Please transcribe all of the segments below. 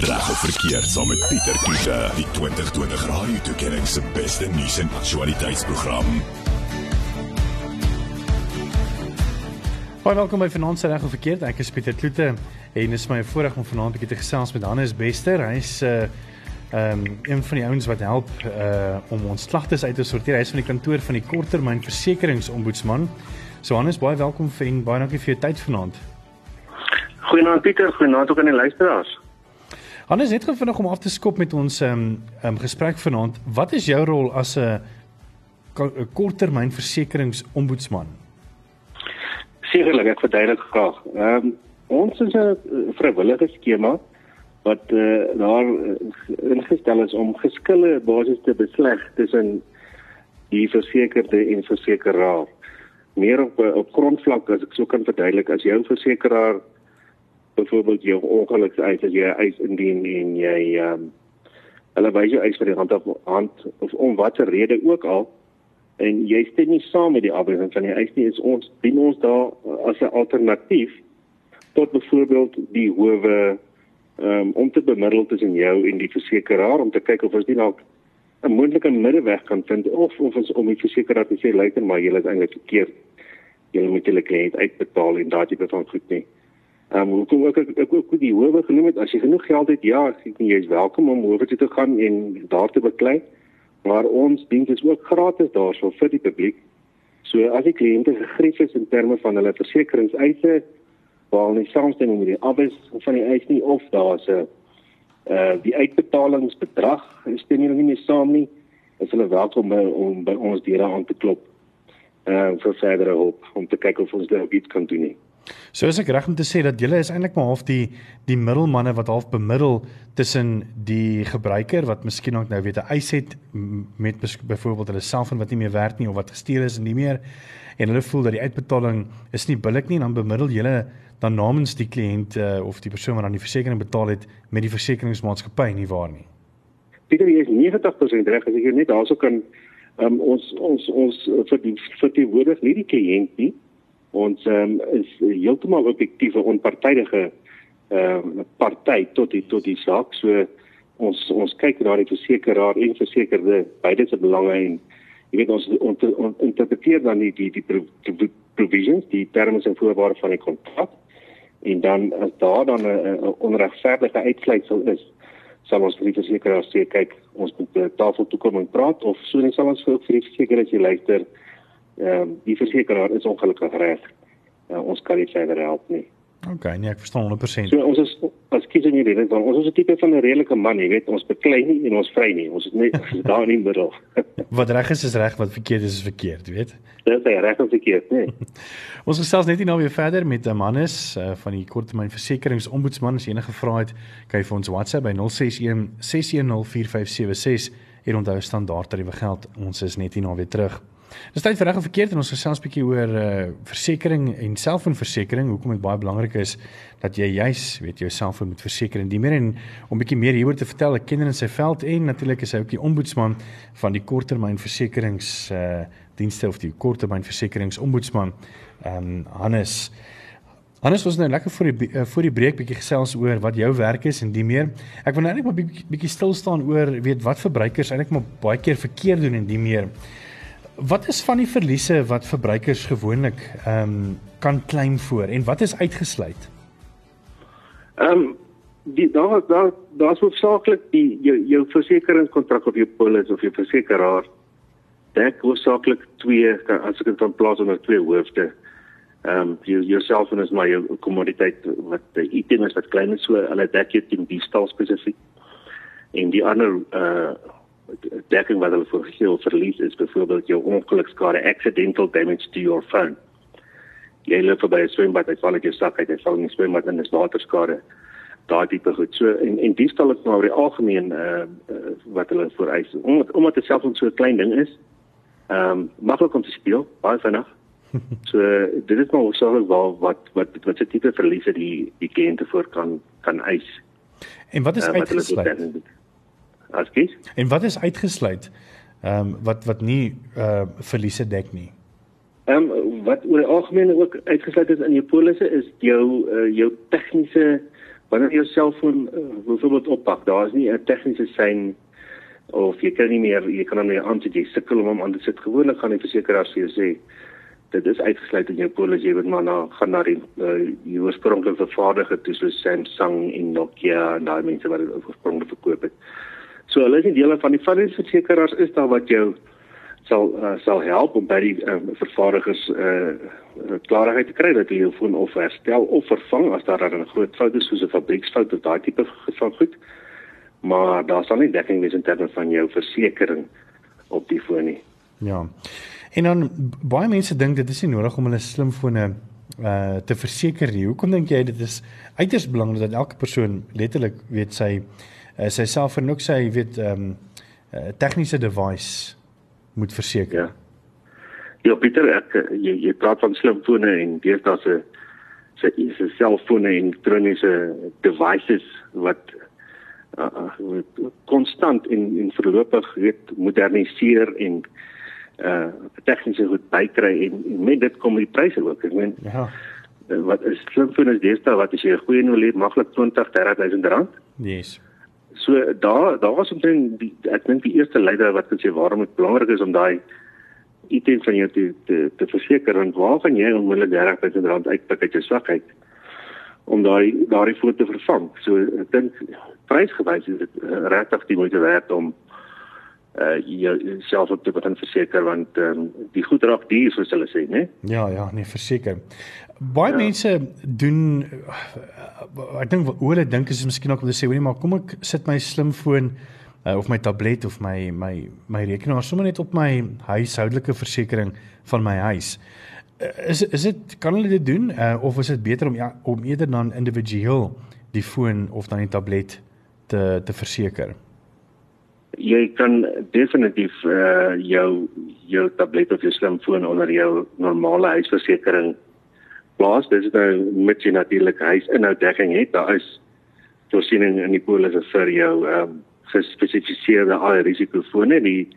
Reg of verkeerd saam met Pieter Kiefer, die 2020 Radio Tuigering se beste nuus en aktualiteitsprogram. Baie welkom by se Reg of Verkeerd. Ek is Pieter Kloete en dis my voorreg om vanaand 'n bietjie te gesels met Hannes Bester. Hy's 'n uh, ehm um, een van die ouens wat help uh om ons klagtes uit te sorteer. Hy's van die kantoor van die Korttermynversekeringsombudsman. So Hannes, baie welkom en baie dankie vir jou tyd vanaand. Goeienaand Pieter, goeienaand ook aan die luisteraars. Hannes, net gou vinnig om af te skop met ons ehm um, um, gesprek vanaand. Wat is jou rol as 'n korttermynversekeringsombudsman? Sekerlik, ek verduidelik graag. Ehm um, ons is 'n vrywillige skema wat uh, daar uh, ingestel is om geskille basis te besleg tussen die versekerde en versekeraar. Meer op op grondvlak as ek sou kan verduidelik as jou versekeraar byvoorbeeld jou ongeluk eis as jy eis indien en jy ehm um, hulle wys jou eis vir die hand op hand of om watter rede ook al en jy stem nie saam met die afwysing van die eis nie is ons dien ons daar as 'n alternatief tot byvoorbeeld die howe um, om te bemiddel tussen jou en die versekeraar om te kyk of ons nie dalk 'n moontlike middeweg kan vind of of ons om die versekeraar te sê luister maar jy is eintlik verkeerd. Jy moet julle kliënt uitbetaal en daardie van goed nie um, hoekom ook ek, ek ook die howe genoem het as jy genoeg geld het ja, ek jy is welkom om toe te gaan en daar te beklei. Maar ons diens is ook gratis daarso vir die publiek. So as die kliënte gegrief is in terme van hulle versekeringseise, waar hulle saamstemming met die abis van die eis nie of daar's 'n uh die uitbetalingsbedrag stem hulle nie saam nie, is hulle welkom om, om by ons deure aan te klop. Ehm uh, vir verdere hulp om te kyk of ons dit iets kan doen nie. So is ek reg om te sê dat julle is eintlik maar half die die middelmanne wat half bemiddel tussen die gebruiker wat miskien ook nou weet 'n eis het met byvoorbeeld hulle selfoon wat nie meer werk nie of wat gesteel is en nie meer en hulle voel dat die uitbetaling is nie billik nie dan bemiddel julle dan namens die kliënt uh, of die persoon wat aan die versekerings betaal het met die versekeringsmaatskappy nie waar nie. Pieter jy is 90% reg as ek net daarso kan um, ons ons ons vir die vir die woordig nie die kliënt nie ons um, is heeltemal objektiewe onpartydige ehm uh, party tot die tot die saak so ons ons kyk na die versekeraar en versekerde beide se belange en jy weet ons on, on, interpreteer dan die die die provisions die terme en voorwaardes van die kontrak en dan as daar dan 'n onregverdige uitsluitsel is sal ons vir die versekeraar sê kyk ons moet tafel toe kom en praat of so net sal ons vir die versekeraar as jy luister ehm um, die versekeraar is ongelukkig reg. Uh, ons kan nie verder help nie. OK, nee, ek verstaan 100%. So ons is as kies in hierdie dan ons is 'n tipe van 'n redelike man, jy weet, ons beklei nie en ons vry nie. Ons is net daar in die middel. wat reg is is reg, wat verkeerd is is verkeerd, weet? Dit is reg of verkeerd, nee. ons gesels net nou weer verder met 'n mannes uh, van die korttermynversekeringsombudsman as enige vrae het, kan jy vir ons WhatsApp by 061 610 4576 en onthou standaard tariewe geld. Ons is net hier nou weer terug. Dis tyd vir reg of verkeerd en ons gesels 'n bietjie oor uh versekerings en selfoonversekering. Hoekom dit baie belangrik is dat jy juis weet jou selfoon moet verseker en die meer en om 'n bietjie meer hieroor te vertel, ek ken in sy veld en natuurlik is hy ook die ombudsman van die korttermynversekerings uh dienste of die korttermynversekeringsombudsman. Ehm um, Hannes Hannes was nou lekker vir die uh, vir die breek bietjie gesels oor wat jou werk is en die meer. Ek wil nou net maar bietjie bietjie stil staan oor weet wat verbruikers eintlik maar baie keer verkeerd doen en die meer. Wat is van die verliese wat verbruikers gewoonlik ehm um, kan claim voor en wat is uitgesluit? Ehm um, die daar daar daar's hoofsaaklik die jou jou versekeringskontrak of jou polis of jou versekeraar dek hoofsaaklik twee as ek dit van plaas onder twee hoofde. Ehm um, jou jouself en is maar jou kommoditeit wat die item is wat klein is so hulle dek jou teen die stal spesifiek. En die ander uh dekking wat hulle vir geheel verlies is byvoorbeeld jou ongelukskade accidental damage to your phone. Jy loop by 'n swembad, jy val uit jou sak uit, jy val in die swembad en dis waterskade. Daai tipe goed. So en en die stel is maar oor die algemeen uh, uh wat hulle vereis. Omdat omdat dit selfs so 'n klein ding is. Ehm um, maklik om te speel, baie vinnig. So dit is maar oorspronklik waar wat wat wat se tipe verliese die die kliënte voor kan kan eis. En wat is uh, uitgesluit? as kies. En wat is uitgesluit? Ehm um, wat wat nie uh verliese dek nie. Ehm um, wat oor die algemeen ook uitgesluit is in jou polisse is jou uh, jou tegniese wanneer jou selfoon uh, byvoorbeeld oppak, daar is nie 'n tegniese sein of jy kan nie meer jy kan hom nie aan sit jy sukkel om hom aan te sit. Gewoonlik gaan die versekeraar vir jou sê dit is uitgesluit in jou polis jy moet maar na gaan na die uh, die oorspronklike vervaardiger toe soos Samsung en Nokia en daai mense wat dit oorspronklik verkoop het. So hulle is nie deel van die versekeraars is daar wat jou sal uh, sal help om by die uh, vervaardigers uh, klarigheid te kry dat jy jou foon of herstel of vervang as daar 'n groot fout is soos 'n fabrieksfout of daai tipe van goed. Maar daar sal nie dekking wees in terme van jou versekerings op die foon nie. Ja. En dan baie mense dink dit is nie nodig om hulle slimfone uh te verseker nie. Hoekom dink jy dit is uiters belangrik dat elke persoon letterlik weet sy uh, sy selfoon ook sy weet ehm um, uh, tegniese device moet verseker. Ja. Ja Pieter, ek jy jy praat van slimfone en deesdae se se se selfone en elektroniese devices wat konstant uh, en en voorlopig weet moderniseer en uh tegniese goed bykry en, en met dit kom die pryse ook. Ek meen ja. Wat is slimfone deesdae wat as jy 'n goeie nou leer maklik 20 30000 rand? Yes. So daar daar was omtrent die ek dink die eerste leier wat gesê waarom dit belangrik is om daai item van jou te te, te verseker en waar gaan jy onmiddellik 30000 rand uitpik uit jou sakheid om daai daai foto te vervang. So ek dink prysgewys is dit uh, regtig die moeite werd om uh jouself op te begin verseker want um, die goed raak duur soos hulle sê, né? Ja, ja, nee, verseker. Baie ja. mense doen ek dink hoe hulle dink is miskien ook om te sê, hoorie, maar kom ek sit my slimfoon uh, of my tablet of my my my rekenaar sommer net op my huishoudelike versekerings van my huis. Uh, is is dit kan hulle dit doen uh, of is dit beter om ja, om eerder dan individueel die foon of dan die tablet te te verseker? Jy kan definitief uh, jou jou tablet of jou slimfoon onder jou normale huisversekering plaas. Dit is nou met jy natuurlik huisinhouddekking het. Daar is voorsiening in die polisse vir jou ehm um, gespesifiseerde al risikofone die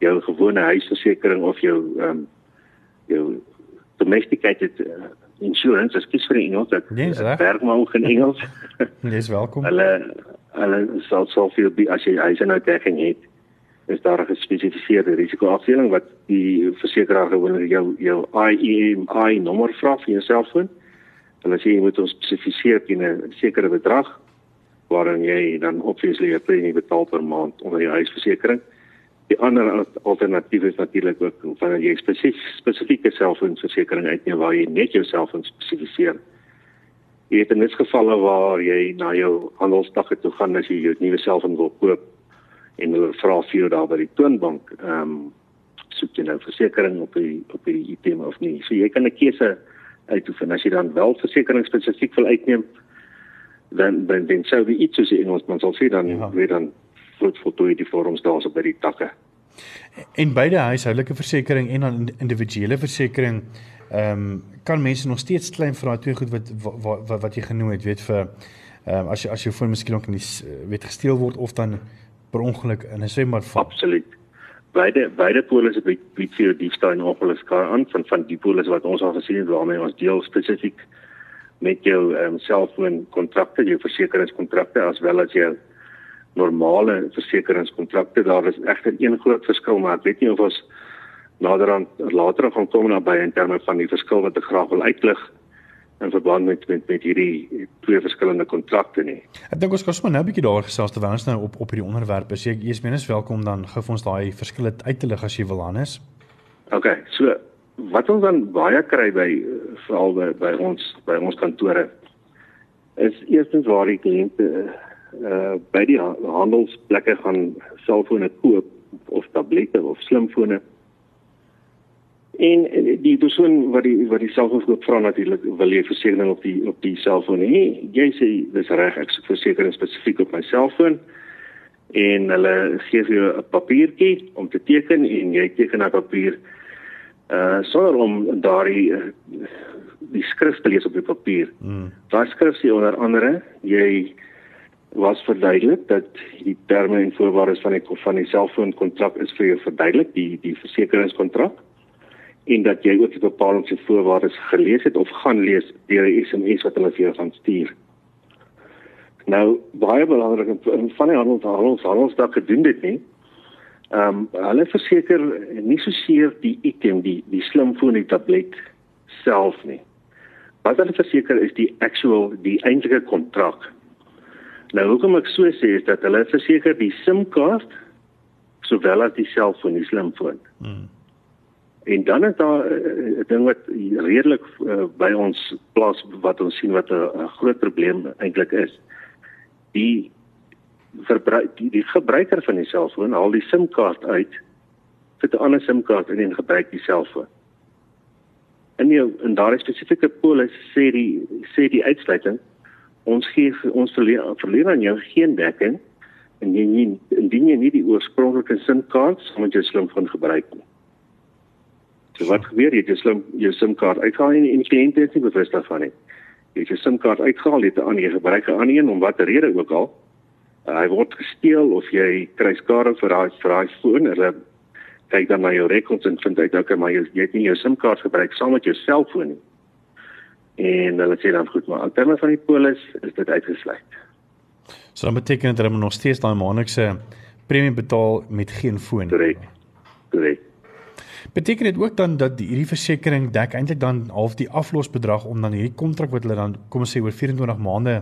jou gewone huisversekering of jou ehm um, jou domesticated uh, insurance as kies vir Engels dat yes, werk maar ook in Engels. Dis welkom. Hulle hulle sal soveel by as jy huisinhouddekking het is daar 'n gespesifiseerde risikoafdeling wat die versekeraar gewoonlik jou jou IEMI nommer vra vir jou selfoon. Hulle sê jy moet ons spesifiseer teen 'n sekere bedrag waarin jy dan obviously 'n premie betaal per maand onder jou huisversekering. Die ander alternatief is natuurlik ook wanneer jy spesifiek spesifieke selfoonversekering uitneem waar jy net jou selfoon spesifiseer. Jy het in dis gevalle waar jy na jou handelsdag toe gaan as jy jou nuwe selfoon wil koop en hulle vra vir jou daar by die toonbank ehm um, soek jy nou versekerings op die op die item of nie. So jy kan 'n keuse uitoefen as jy dan wel versekerings spesifiek wil uitneem dan dan dan sou die iets soos die Engelsman sal sê dan ja. weer dan voet voltooi die vorms daarso by die takke. En beide huishoudelike versekerings en dan individuele versekerings ehm um, kan mense nog steeds klein vir daai twee goed wat wat wat, wat jy genoem het, weet vir ehm um, as jy as jou foon miskien ook in die weet gesteel word of dan per ongeluk in 'n swembad val. Absoluut. Beide beide polisse bied bied vir jou diefstal en ongelukkige aan van van die polisse wat ons al gesien het waarmee ons deel spesifiek met jou ehm um, selfoon kontrakte, jou versekeringskontrakte as wel as jou normale versekeringskontrakte. Daar is egter een groot verskil, maar ek weet nie of ons nader aan later gaan kom naby in terme van die verskil wat ek graag wil uitlig in verband met met met hierdie twee verskillende kontrakte nie. Ek dink ons kan sommer nou 'n bietjie daaroor gesels terwyl ons nou op op hierdie onderwerp is. Jy is menes welkom dan gou vir ons daai verskille uit te lig as jy wil Hannes. OK, so wat ons dan baie kry by veral by, by ons by ons kantore is eerstens waar die kliënte uh by die handelsplekke gaan selfone koop of tablette of slimfone En die persoon wat die wat die selfoon koop vra natuurlik wil jy versekerings op die op die selfoon hê. Jy sê dis reg ek soek versekerings spesifiek op my selfoon en hulle gee vir jou 'n papiertjie om te teken en jy teken op papier uh sonder om daardie uh, die skrif te lees op die papier. Mm. Daai skrif sê onder andere jy was verduidelik dat die terme en voorwaardes van die van die selfoon kontrak is vir jou verduidelik die die versekeringskontrak en dat jy ook die bepalings en voorwaardes gelees het of gaan lees deur 'n SMS wat hulle vir jou gaan stuur. Nou baie belangrik en van die handel handel handelsdag gedoen dit nie. Ehm um, hulle verseker nie so seer die item die die slimfoon die tablet self nie. Wat hulle verseker is die actual die eintlike kontrak. Nou hoekom ek so sê is dat hulle verseker die SIM-kaart sowel as die selfoon, die slimfoon. Hmm. En dan is daar eh, 'n ding wat redelik uh, by ons plaas wat ons sien wat 'n groot probleem eintlik is. Die verbruik die, die gebruiker van die selfoon haal die SIM-kaart uit, sit 'n ander SIM-kaart in en gebruik die selfoon. En jou in daardie spesifieke polis sê die sê die uitsluiting ons gee ons verleer, verleer aan jou geen dekking en jy indien jy nie die oorspronklike SIM-kaart saam met jou slimfoon gebruik nie. So wat gebeur jy jy slim jou SIM-kaart uithaal en die kliënt is nie bewus daarvan nie. Jy het jou SIM-kaart uitgehaal, het 'n ander gebruik 'n ander een om watter rede ook al. Uh, hy word gesteel of jy kry skade vir daai vir daai foon. Hulle kyk dan na jou rekords en vind uit okay, maar jy, jy het nie jou SIM-kaart gebruik saam met jou selfoon nie. En hulle sê dan goed, maar in terme van die polis is dit uitgesluit. So dan beteken dit dat hulle nog steeds daai maandelikse premie betaal met geen foon. Korrek. Korrek. Beteken dit ook dan dat die, hierdie versekerings dek eintlik dan half die aflosbedrag om dan hierdie kontrak wat hulle dan kom ons sê oor 24 maande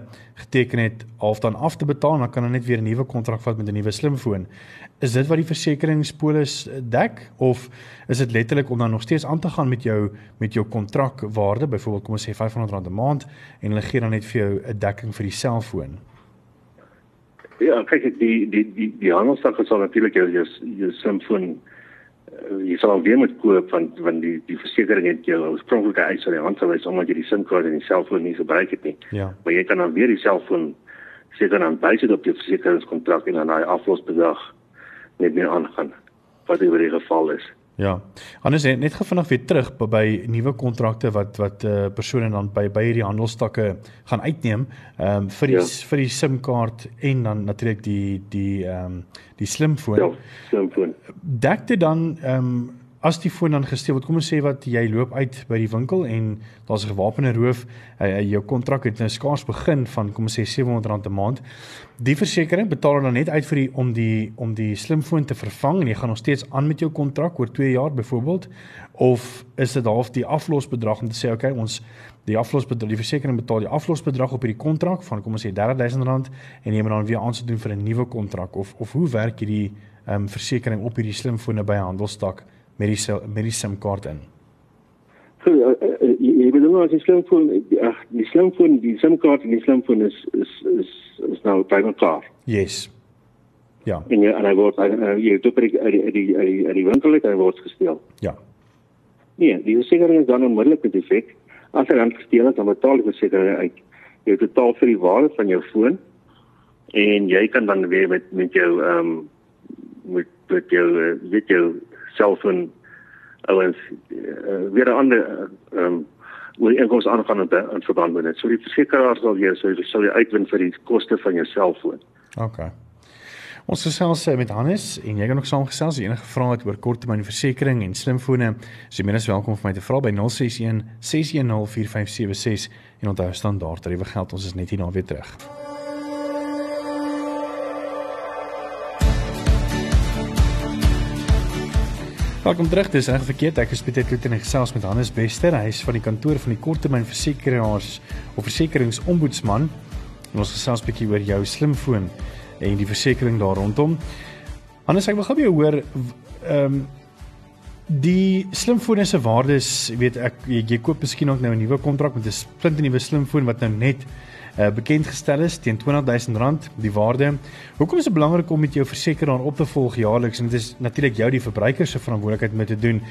geteken het half dan af te betaal en dan kan hulle net weer 'n nuwe kontrak vat met 'n nuwe slimfoon. Is dit wat die versekeringspolis dek of is dit letterlik om dan nog steeds aan te gaan met jou met jou kontrakwaarde byvoorbeeld kom ons sê R500 'n maand en hulle gee dan net vir jou 'n dekking vir die selfoon? Ja, kyk die die die die handelsdag sal natuurlik jou jou, jou slimfoon jy sal weer moet koop van van die die versekerings het jou oorspronklike eis aan die hand gewys omdat jy die SIM-kaart in die selfoon nie gebruik het nie. Ja. Maar jy kan dan weer die selfoon seker dan bysit op jou versekeringskontrak en dan daai aflosbedrag net meer aangaan wat oor die geval is. Ja. Anders net gevinnig weer terug by, by nuwe kontrakte wat wat uh, persone dan by by hierdie handelstakke gaan uitneem, ehm um, vir die ja. vir die SIM-kaart en dan natuurlik die die ehm um, die slimfoon. Ja, slimfoon. Dek dit dan ehm um, as die foon dan gesteel word, kom ons sê wat jy loop uit by die winkel en daar's 'n gewapende roof, uh, jou kontrak het nou skaars begin van kom ons sê R700 'n maand. Die versekerings betaal dan net uit vir die om die om die slimfoon te vervang en jy gaan nog steeds aan met jou kontrak oor 2 jaar byvoorbeeld of is dit half die aflosbedrag om te sê okay, ons die aflosbedrag die versekerings betaal die aflosbedrag op hierdie kontrak van kom ons sê R30000 en jy moet dan weer aansoek doen vir 'n nuwe kontrak of of hoe werk hierdie ehm um, versekerings op hierdie slimfone by 'n handelstak? Met die met die SIM-kaart in. So, uh, uh, jy bedoel as jy slimfoon ag die slimfoon die SIM-kaart en die slimfoon is is is is nou by mekaar. Yes. Ja. En jy en hy word uh, jy het op die die die die die winkel het hy word gesteel. Ja. Nee, die versekerings is dan onmiddellik defek. As hy dan gesteel is, dan betaal die versekerings uit. Jy betaal vir die waarde van jou foon en jy kan dan weer met met jou ehm um, met met jou weet jou selfoon ouens uh, weer 'n ander ehm um, hoe inkomste aangaan in, in verband met dit. So die versekeraar sal jy sou sou jy uitwin vir die koste van jou selfoon. OK. Ons gesels met Hannes en jy kan ook saamgesels as enige vrae het oor korttermynversekering en slimfone. So jy menes welkom vir my te vra by 061 610 4576 en onthou standaard tariewe geld. Ons is net hier na weer terug. Welkom terug. Dis reg verkeerd. Ek is Pieter Kloete en ek gesels met Hannes Bester. Hy is van die kantoor van die korttermynversekeraars of versekeringsombudsman. En ons gesels 'n bietjie oor jou slimfoon en die versekerings daar rondom. Hannes, ek wil gou by jou hoor ehm um, die slimfone se waardes, weet ek jy, jy koop miskien ook nou 'n nuwe kontrak met 'n splinte nuwe slimfoon wat nou net uh, bekend gestel is teen R20000 die waarde. Hoekom is dit belangrik om met jou versekeraar op te volg jaarliks en dit is natuurlik jou die verbruiker se verantwoordelikheid om dit te doen.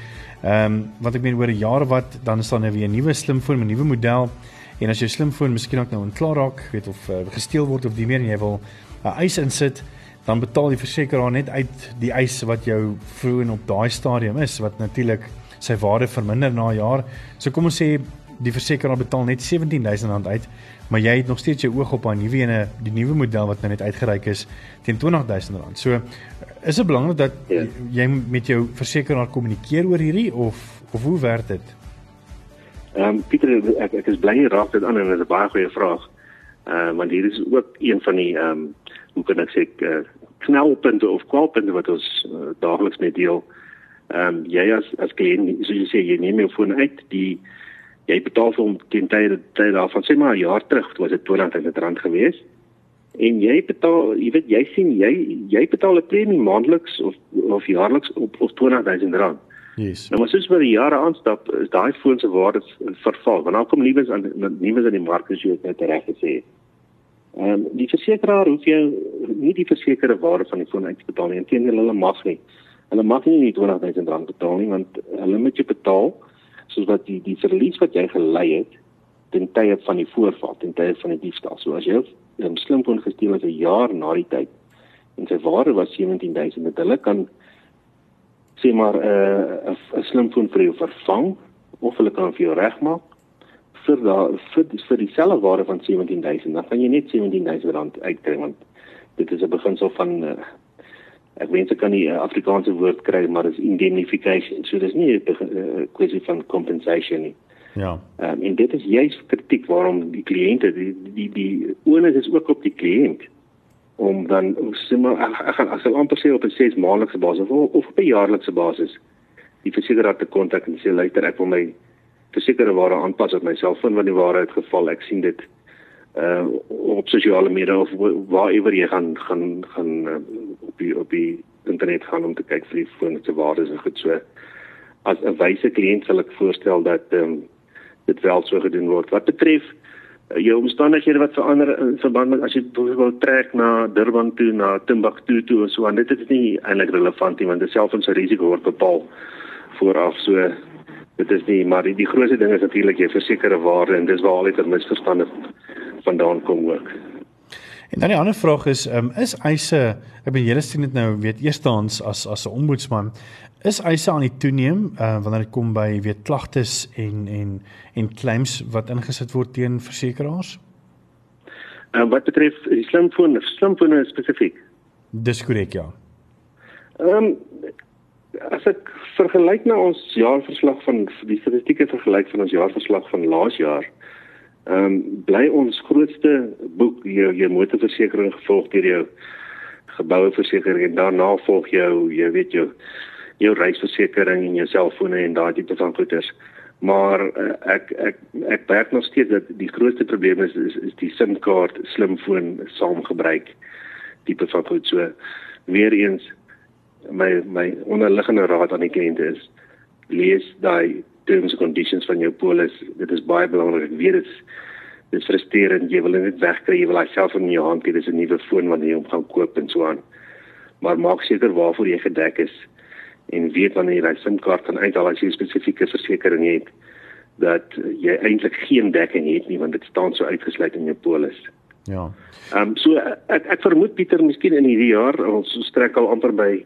Ehm um, want ek meen oor 'n jaar wat dan is daar nou weer 'n nuwe slimfoon 'n nuwe model en as jou slimfoon miskien ook nou ontklaar raak, weet of uh, gesteel word of die meer en jy wil 'n uh, eis insit dan betaal die versekeraar net uit die eis wat jou vroeg en op daai stadium is wat natuurlik sy waarde verminder na 'n jaar. So kom ons sê die versekeraar betaal net R17000 uit maar jy het nog steeds jou oog op daai nuwe ene, die nuwe model wat nou net uitgereik is teen R20000. So is dit belangrik dat ja. jy met jou versekeraar kommunikeer oor hierdie of of hoe werk dit? Ehm um, Pieter ek ek is bly jy raak dit aan en dit is 'n baie goeie vraag. Uh want hier is ook een van die ehm um, hoe kan ek sê uh, knelpunte of kwalpunte wat ons uh, daagliks mee deel. Ehm um, jy as as kliënt soos jy sê jy neem jou foon uit die jy betaal vir hom teen tyd tyd daarvan sê maar 'n jaar terug was dit R200 gewees en jy betaal jy weet jy sien jy jy betaal 'n premie maandeliks of of jaarliks op of R20000 Yes. Nou maar soos vir die jare aanstap is daai foon se waarde verval want dan kom nuus aan nuus in die mark as jy dit net reg gesê het. Ehm um, die versekeraar hoef jou nie die versekerde waarde van die foon uit te betaal nie. Inteendeel hulle mag nie. Hulle mag nie die R20000 betaal nie want hulle moet jou betaal soos wat die die verlies wat jy gelei het ten tye van die voorval, ten tye van die diefstal. So as jy 'n um, slimfoon gesteel het 'n jaar na die tyd en sy waarde was 17000, dit hulle kan sê maar 'n uh, 'n slimfoon vir jou vervang of hulle kan vir jou regmaak vir da vir, vir dieselfde waarde van 17000, dan kan jy net 17000 rand uitkry want dit is 'n beginsel van uh, ek wens ek kan nie 'n Afrikaanse woord kry maar dit is indemnification. So dis nie 'n kwessie van compensation nie. Ja. Um, en dit is juist kritiek waarom die kliënte die die die onus is ook op die kliënt om dan sommer ek gaan as hulle amper sê op 'n 6 maandelikse basis of, of op 'n jaarlikse basis die versekeraar te kontak en sê luister ek wil my versekerde ware aanpas op my selfoon want die waarheid geval ek sien dit uh op sosiale media of waarewer jy gaan gaan gaan uh, op die op die internet gaan om te kyk vir die foon se waardes en goed so as 'n wyse kliënt sal ek voorstel dat ehm um, dit wel so gedoen word. Wat betref uh, jou omstandighede wat verander in verband met as jy byvoorbeeld trek na Durban toe, na Timbuktu toe of so aan, dit is nie eintlik relevant nie want dit self ons risiko word bepaal vooraf. So dit is nie maar die, die grootste ding is natuurlik jy versekerde waarde en dis waar al die misverstande vandaan kom ook. En dan die ander vraag is, um, is eise, ek bedoel julle sien dit nou weet eerstens as as 'n ombudsman, is eise aan die toeneem uh, wanneer dit kom by weet klagtes en en en claims wat ingesit word teen versekerings? Uh, wat betref die slimfoon, slimfone spesifiek. Dis korrek ja. Ehm um, as ek vergelyk na ons jaarverslag van die statistieke vergelyk van ons jaarverslag van laas jaar, Ehm um, bly ons grootste boek jou jou motorversekering gevolg deur jou geboueversekering en daarna volg jou jy weet jou jou reisversekering en jou selfone en daai tipe van goederes. Maar uh, ek ek ek werk nog steeds dat die grootste probleem is is, is die SIM-kaart slimfoon saamgebruik tipe van goed so weer eens my my onderliggende raad aan die kliënte is lees daai terms and conditions van jou polis. Dit is baie belangrik. Ek weet dit is dit frustrerend. Jy wil net wegkry. Jy wil alself in jou hand hê. Dis 'n nuwe foon wanneer jy hom gaan koop en so aan. Maar maak seker waarvoor jy gedek is en weet wanneer jy daai SIM-kaart kan uithaal as jy 'n spesifieke versekerings het dat jy eintlik geen dekking het nie want dit staan so uitgesluit in jou polis. Ja. Ehm um, so ek ek vermoed Pieter miskien in hierdie jaar ons strek al amper by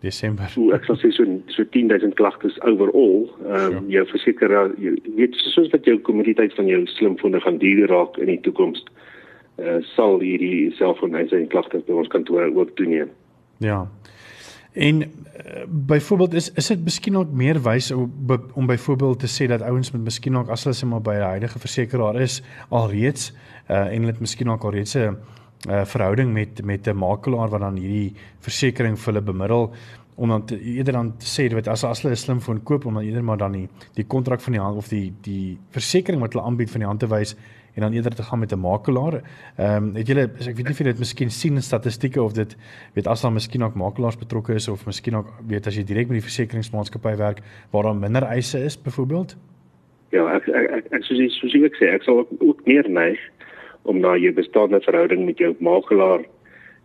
Desember. So ek sal sê so so 10000 klagtes overall. Ehm um, jou versekeraar jy weet soos wat jou kommoditeit van jou slimfone gaan duur raak in die toekoms. Uh, sal hierdie selfooneise en klagtes by ons kantoor ook toeneem. Ja. En uh, byvoorbeeld is is dit miskien ook meer wys om, om byvoorbeeld te sê dat ouens met miskien ook as hulle se maar by 'n huidige versekeraar is alreeds uh, en hulle het miskien ook alreeds 'n uh, verhouding met met 'n makelaar wat dan hierdie versekerings vir hulle bemiddel om dan te, eerder dan te sê weet as as hulle 'n slimfoon koop om dan eerder maar dan die die kontrak van die hand of die die versekerings wat hulle aanbied van die hand te wys en dan eerder te gaan met 'n makelaar. Ehm um, het julle ek weet nie of jy dit miskien sien in statistieke of dit weet as daar miskien ook makelaars betrokke is of miskien ook weet as jy direk met die versekeringsmaatskappy werk waar daar minder eise is byvoorbeeld? Ja, ek ek ek, ek soos, soos ek sê, ek sal ook, ook meer neig om na jou bestaande verhouding met jou makelaar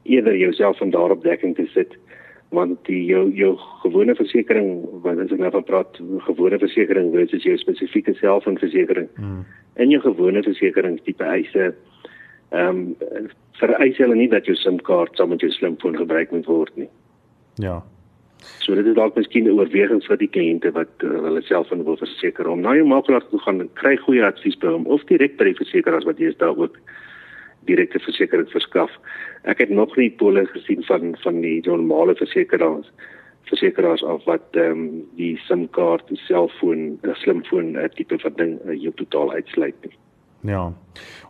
eerder jouself van daarop dekking te sit want die jou jou gewone versekerings wat as ek nou van praat gewone versekerings versus jou spesifieke selfonversekering hmm. en jou gewone versekerings tipe eise ehm um, vereis hulle nie dat jou SIM-kaart saam met jou slimfoon gebruik moet word nie. Ja. So dit is dalk miskien 'n oorweging vir die kliënte wat uh, hulle self van wil verseker om na jou makelaar toe gaan en kry goeie advies by hom of direk by die versekeraars wat jy is daar ook direkte versekerings verskaf. Ek het nog nie pole gesien van van die normale versekeraars versekeraars of wat ehm um, die SIM-kaart, die selfoon, 'n slimfoon, 'n tipe van ding uh, jou totaal uitsluit nie. Ja.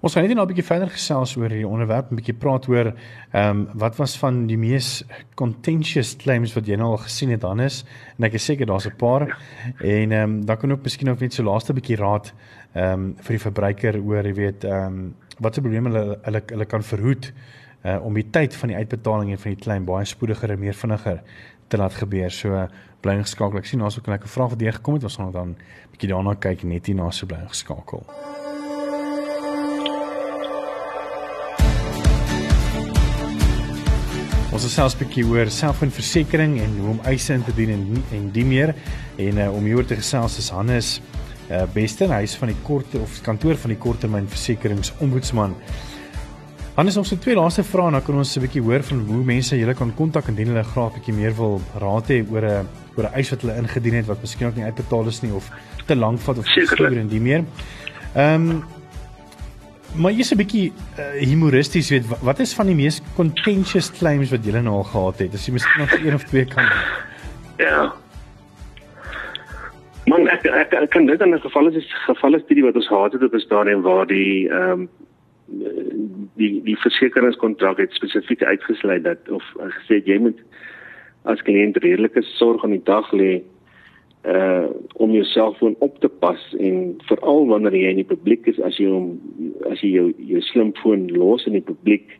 Ons gaan net nou 'n bietjie verder gesels oor hierdie onderwerp, 'n bietjie praat oor ehm um, wat was van die mees contentious claims wat jy nou al gesien het Hannes en ek is seker daar's 'n paar en ehm um, dan kan ook miskien ook net so laaste bietjie raad ehm um, vir die verbruiker oor jy weet ehm um, wat se probleme hulle hulle hulle kan verhoed uh, om die tyd van die uitbetaling en van die claim baie spoediger en meer vinniger te laat gebeur. So bly geskakel. Ek sien daar's ook 'n lekker vraag wat jy gekom het. Ons gaan dan 'n bietjie daarna kyk net hier na so bly geskakel. Ons het selfs 'n bietjie oor selfoonversekering en hoe om eise in te dien en en die meer en uh, om hieroor te gesels is Hannes uh, Bester, hy is van die kort of kantoor van die korttermynversekeringsombudsman. Hannes ons het twee laaste vrae en dan kan ons 'n bietjie hoor van hoe mense julle kan kontak indien hulle graag 'n bietjie meer wil raad hê oor 'n oor 'n eis wat hulle ingedien het wat miskien ook nie uitbetaal is nie of te lank vat of seker en die meer. Ehm um, maar jy's 'n bietjie uh, humoristies weet wat is van die mees contentious claims wat julle nou al gehad het? As jy miskien nog een of twee kan. Ja. Man ek ek, ek kan dit in 'n geval is geval is dit wat ons gehad het op 'n stadium waar die ehm um, die die versekeringskontrak het spesifiek uitgesluit dat of gesê jy moet as kliënt redelike sorg aan die dag lê uh om jou selfoon op te pas en veral wanneer jy in die publiek is as jy hom as jy jou jou slimfoon los in die publiek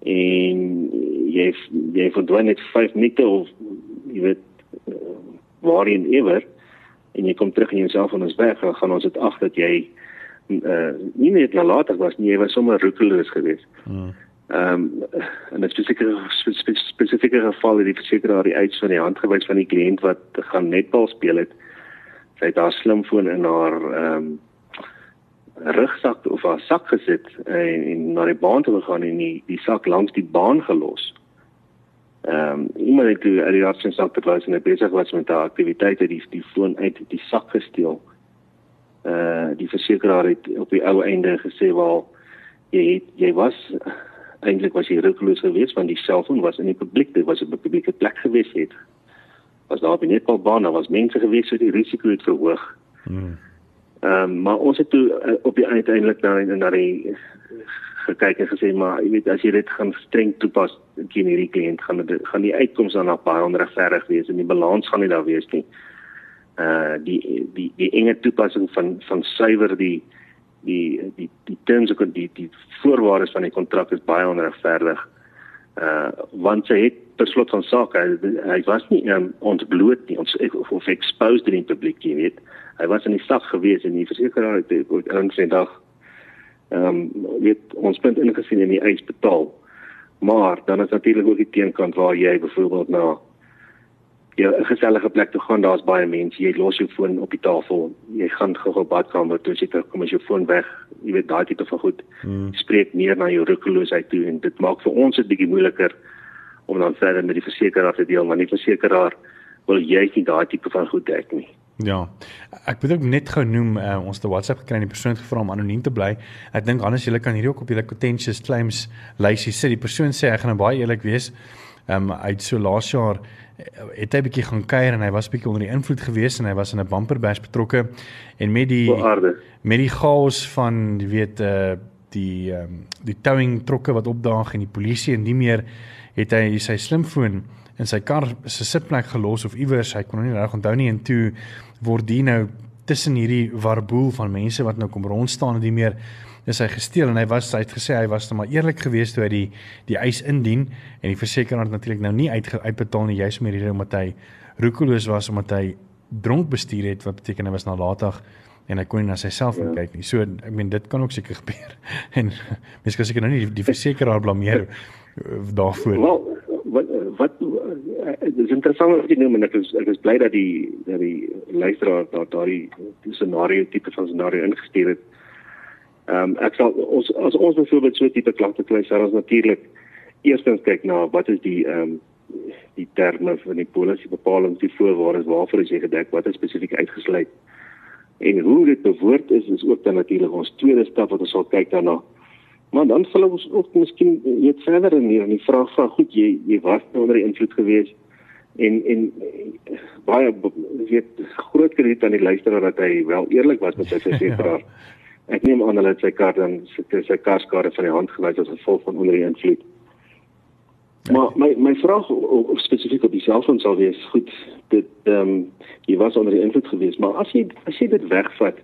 en jy jy verdwyn net 5 minute of jy weet uh, waarheen ewer en jy kom terug en jou selfoon is weg dan gaan ons dit ag dat jy uh nie net nalatig was nie, jy was sommer roekeloos geweest. Hmm. Ehm um, en 'n spesifieke spesifieke geval het die versekeraar die uit van die hand gewys van die kliënt wat gaan netbal speel het. Sy het haar slimfoon in haar ehm um, rugsak of haar sak gesit en, en na die baan toe gegaan en die die sak langs die baan gelos. Ehm um, iemand het die afsien sak terwyl sy besig was met haar aktiwiteite die die foon uit die sak gesteel. Uh die versekeraar het op die ou einde gesê wel jy het, jy was eintlik was hy roekeloos geweest want die selfoon was in die publiek, dit was 'n publieke plek geweest het. Was daar net al baan, daar was mense geweest so die risiko het verhoog. Hmm. Ehm um, maar ons het toe uh, op die uiteindelik na na die gekyk en gesê maar jy weet as jy dit gaan streng toepas teen hierdie kliënt gaan dit gaan die uitkomste dan baie onregverdig wees en die balans gaan nie daar wees nie. Uh die die die enge toepassing van van suiwer die die die die terms of die die voorwaardes van die kontrak is baie onregverdig. Uh want sy het slot van sake hy, hy was nie um, ontbloot nie ons of, of exposed in die publiek jy weet. Hy was in die sak gewees en die versekeraar het op 'n vandag ehm um, weet ons punt ingesien in die eis betaal. Maar dan is natuurlik ook die teenkant waar jy byvoorbeeld na jy 'n gesellige plek toe gaan, daar's baie mense. Jy los jou foon op die tafel. Jy gaan gou op badkamer toe, jy kom as jou foon weg. Jy weet daai tipe van goed. Hmm. Spreek meer na jou roekeloosheid toe en dit maak vir ons dit bietjie moeiliker om dan verder met die versekeraar te deel, want die versekeraar wil jy nie daai tipe van goed dek nie. Ja. Ek moet ook net gou noem uh, ons te WhatsApp gekry en die persoon het gevra om anoniem te bly. Ek dink anders julle kan hierdie ook op julle contentious claims lysie sit. Die persoon sê ek gaan nou baie eerlik wees. Ehm um, uit so laas jaar het hy bietjie gaan kuier en hy was bietjie onder die invloed gewees en hy was in 'n bumper bash betrokke. En met die met die chaos van jy weet uh die ehm um, die towing trokke wat opdaag en die polisie en nie meer het hy sy slimfoon in sy kar se sitplek gelos of iewers. Hy kon nie reg onthou nie en toe word die nou tussen hierdie warboel van mense wat nou kom rond staan en nie meer is hy gesteel en hy was hy het gesê hy was net maar eerlik geweest toe hy die die eis indien en die versekeraar het natuurlik nou nie uit uitbetaal nie juis die rede omdat hy roekeloos was omdat hy dronk bestuur het wat beteken hy was nalatig en hy kon nie na selfoon ja. kyk nie. So ek meen dit kan ook seker gebeur. En mense kan seker nou nie die, die versekeraar blameer daarvoor. Wel wat wat interessant wat jy noem en ek is ek is bly dat die dat die luisteraar daar daardie scenario tipe van scenario ingestuur het. Ehm um, ek sal ons as ons byvoorbeeld so tipe klagte kry, sal ons natuurlik eerstens kyk na wat is die ehm um, die terme van die polisie bepaling, die voorwaardes waarvoor is jy gedek, wat is spesifiek uitgesluit. En hoe dit bewoord is is ook dan natuurlik ons tweede stap wat ons sal kyk daarna. Maar dan sal ons ook miskien net verder in hier in die vraag van goed, jy jy was nou onder die invloed gewees en en baie weet groot krediet aan die luisteraar dat hy wel eerlik was met sy versekeraar. Ek neem aan hulle het sy kar dan sy, sy karskade van die hand gewys as gevolg van onder die invloed. Maar my my vraag spesifiek op die selfoon sal wees, goed, dit ehm um, jy was onder die invloed geweest, maar as jy as jy dit wegvat,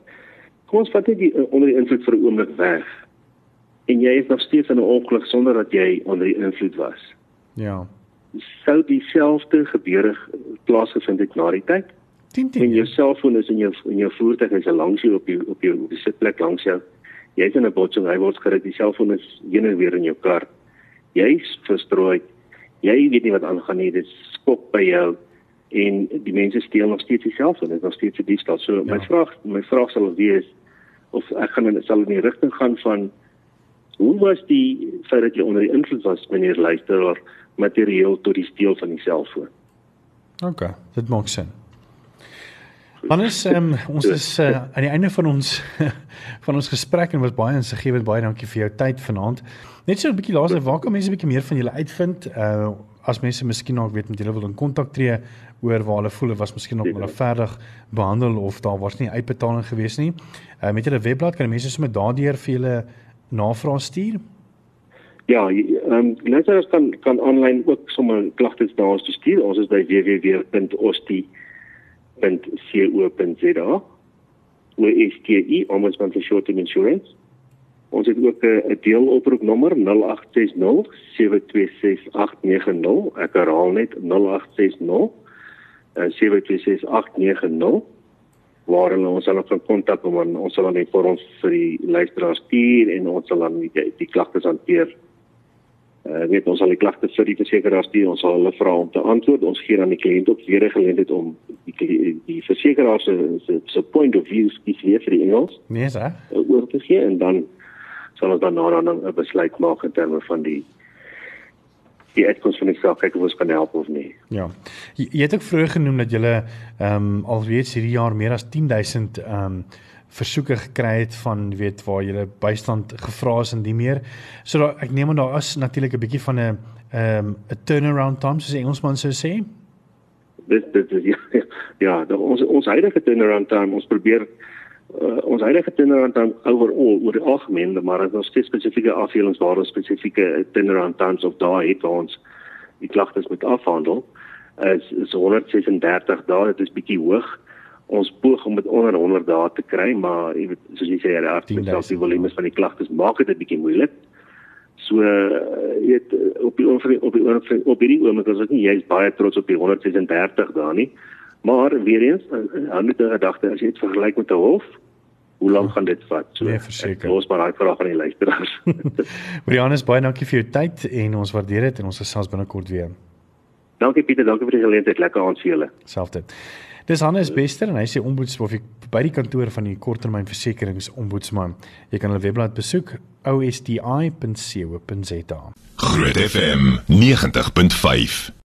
kom ons vat net die uh, onder die invloed vir 'n oomblik weg. En jy is nog steeds in 'n ongeluk sonder dat jy onder die invloed was. Ja. Sou dieselfde gebeure plaasgevind het na die tyd? 10 10. En jou selfoon is in jou in jou voertuig is langs jou op jou op jou op die sitplek langs jou. Jy's in 'n botsing, hy word gerig, die selfoon is heen en weer in jou kar. Jy's verstrooi. Jy weet nie wat aangaan nie. Dit skop by jou en die mense steel nog steeds die selfoon. Dit is nog steeds 'n diefstal. So ja. my vraag my vraag sal wees of ek gaan in sal in die rigting gaan van hoe was die feit dat jy onder die invloed was meneer luisteraar materieel tot die steel van die selfoon? OK, dit maak sin. Wanneer um, ons is uh, aan die einde van ons van ons gesprek en was baie insiggewend baie dankie vir jou tyd vanaand. Net so 'n bietjie laaste waar kan mense 'n bietjie meer van julle uitvind? Uh as mense miskien dalk weet met julle wil in kontak tree oor waar hulle voel hulle was miskien nog maar verdig behandel of daar was nie uitbetaling gewees nie. Uh met julle webblad kan mense sommer daardeur vir julle navraag stuur. Ja, ehm um, leerders kan kan aanlyn ook sommer klagtes daar stuur. Ons is by www.osti www.co.za OSTI Ombudsman for Short Term Insurance. Ons het ook 'n deeloproepnommer 0860 726 Ek herhaal net 0860 726 waar hulle ons sal kan kontak om ons sal dan vir ons vir die luisteraars stuur en ons sal dan die, die klagtes hanteer. Uh, weet ons sal die klagte vir die versekeraar stuur ons sal hulle vra om te antwoord. Ons gee dan die kliënt op weer geleentheid om die die versekeraar se se se point of view is weer vir die Engels nee hè uh, oor te gee en dan sal ons dan nou dan 'n besluit maak in terme van die die uitkoms van die saak kyk of ons kan help of nie. Ja. Jy, jy het ook vroeër genoem dat jy ehm um, alweer hierdie jaar meer as 10000 ehm um, versoeke gekry het van weet waar jy bystand gevra is en die meer. So da, ek neem aan daar is natuurlik 'n bietjie van 'n ehm um, 'n turnaround time soos Engelsman sou sê. Dit dit ja, ja, da, ons ons huidige turnaround time ons probeer uh, ons huidige turnaround time overall oor die algemeen, maar daar is nog steeds spesifieke afdelings waar ons spesifieke turnaround times of daai het waar ons die klagtes moet afhandel. Is is 136 dae, dit is bietjie hoog ons poog om dit onder 100 dae te kry, maar jy weet soos jy sê, die artikel die volume van die klagtes maak dit 'n bietjie moeilik. So jy weet op die op die op die op hierdie oomblik is ek nie jy's baie trots op die 136 dae nie. Maar weer eens, hou net 'n gedagte as jy dit vergelyk met 'n hof, hoe lank gaan dit vat? So nee, verseker. Ons maar daai vraag aan die luisteraars. Marianus, baie dankie vir jou tyd en ons waardeer dit en ons gesels binnekort weer. Dankie Pieter, dankie vir die geleentheid. Lekker aand vir julle. Selfde. Dis Hannes Bester en hy sê ombudsman by die kantoor van die korttermynversekeringsombudsman. Jy kan hulle webblad besoek osti.co.za. Groot FM 90.5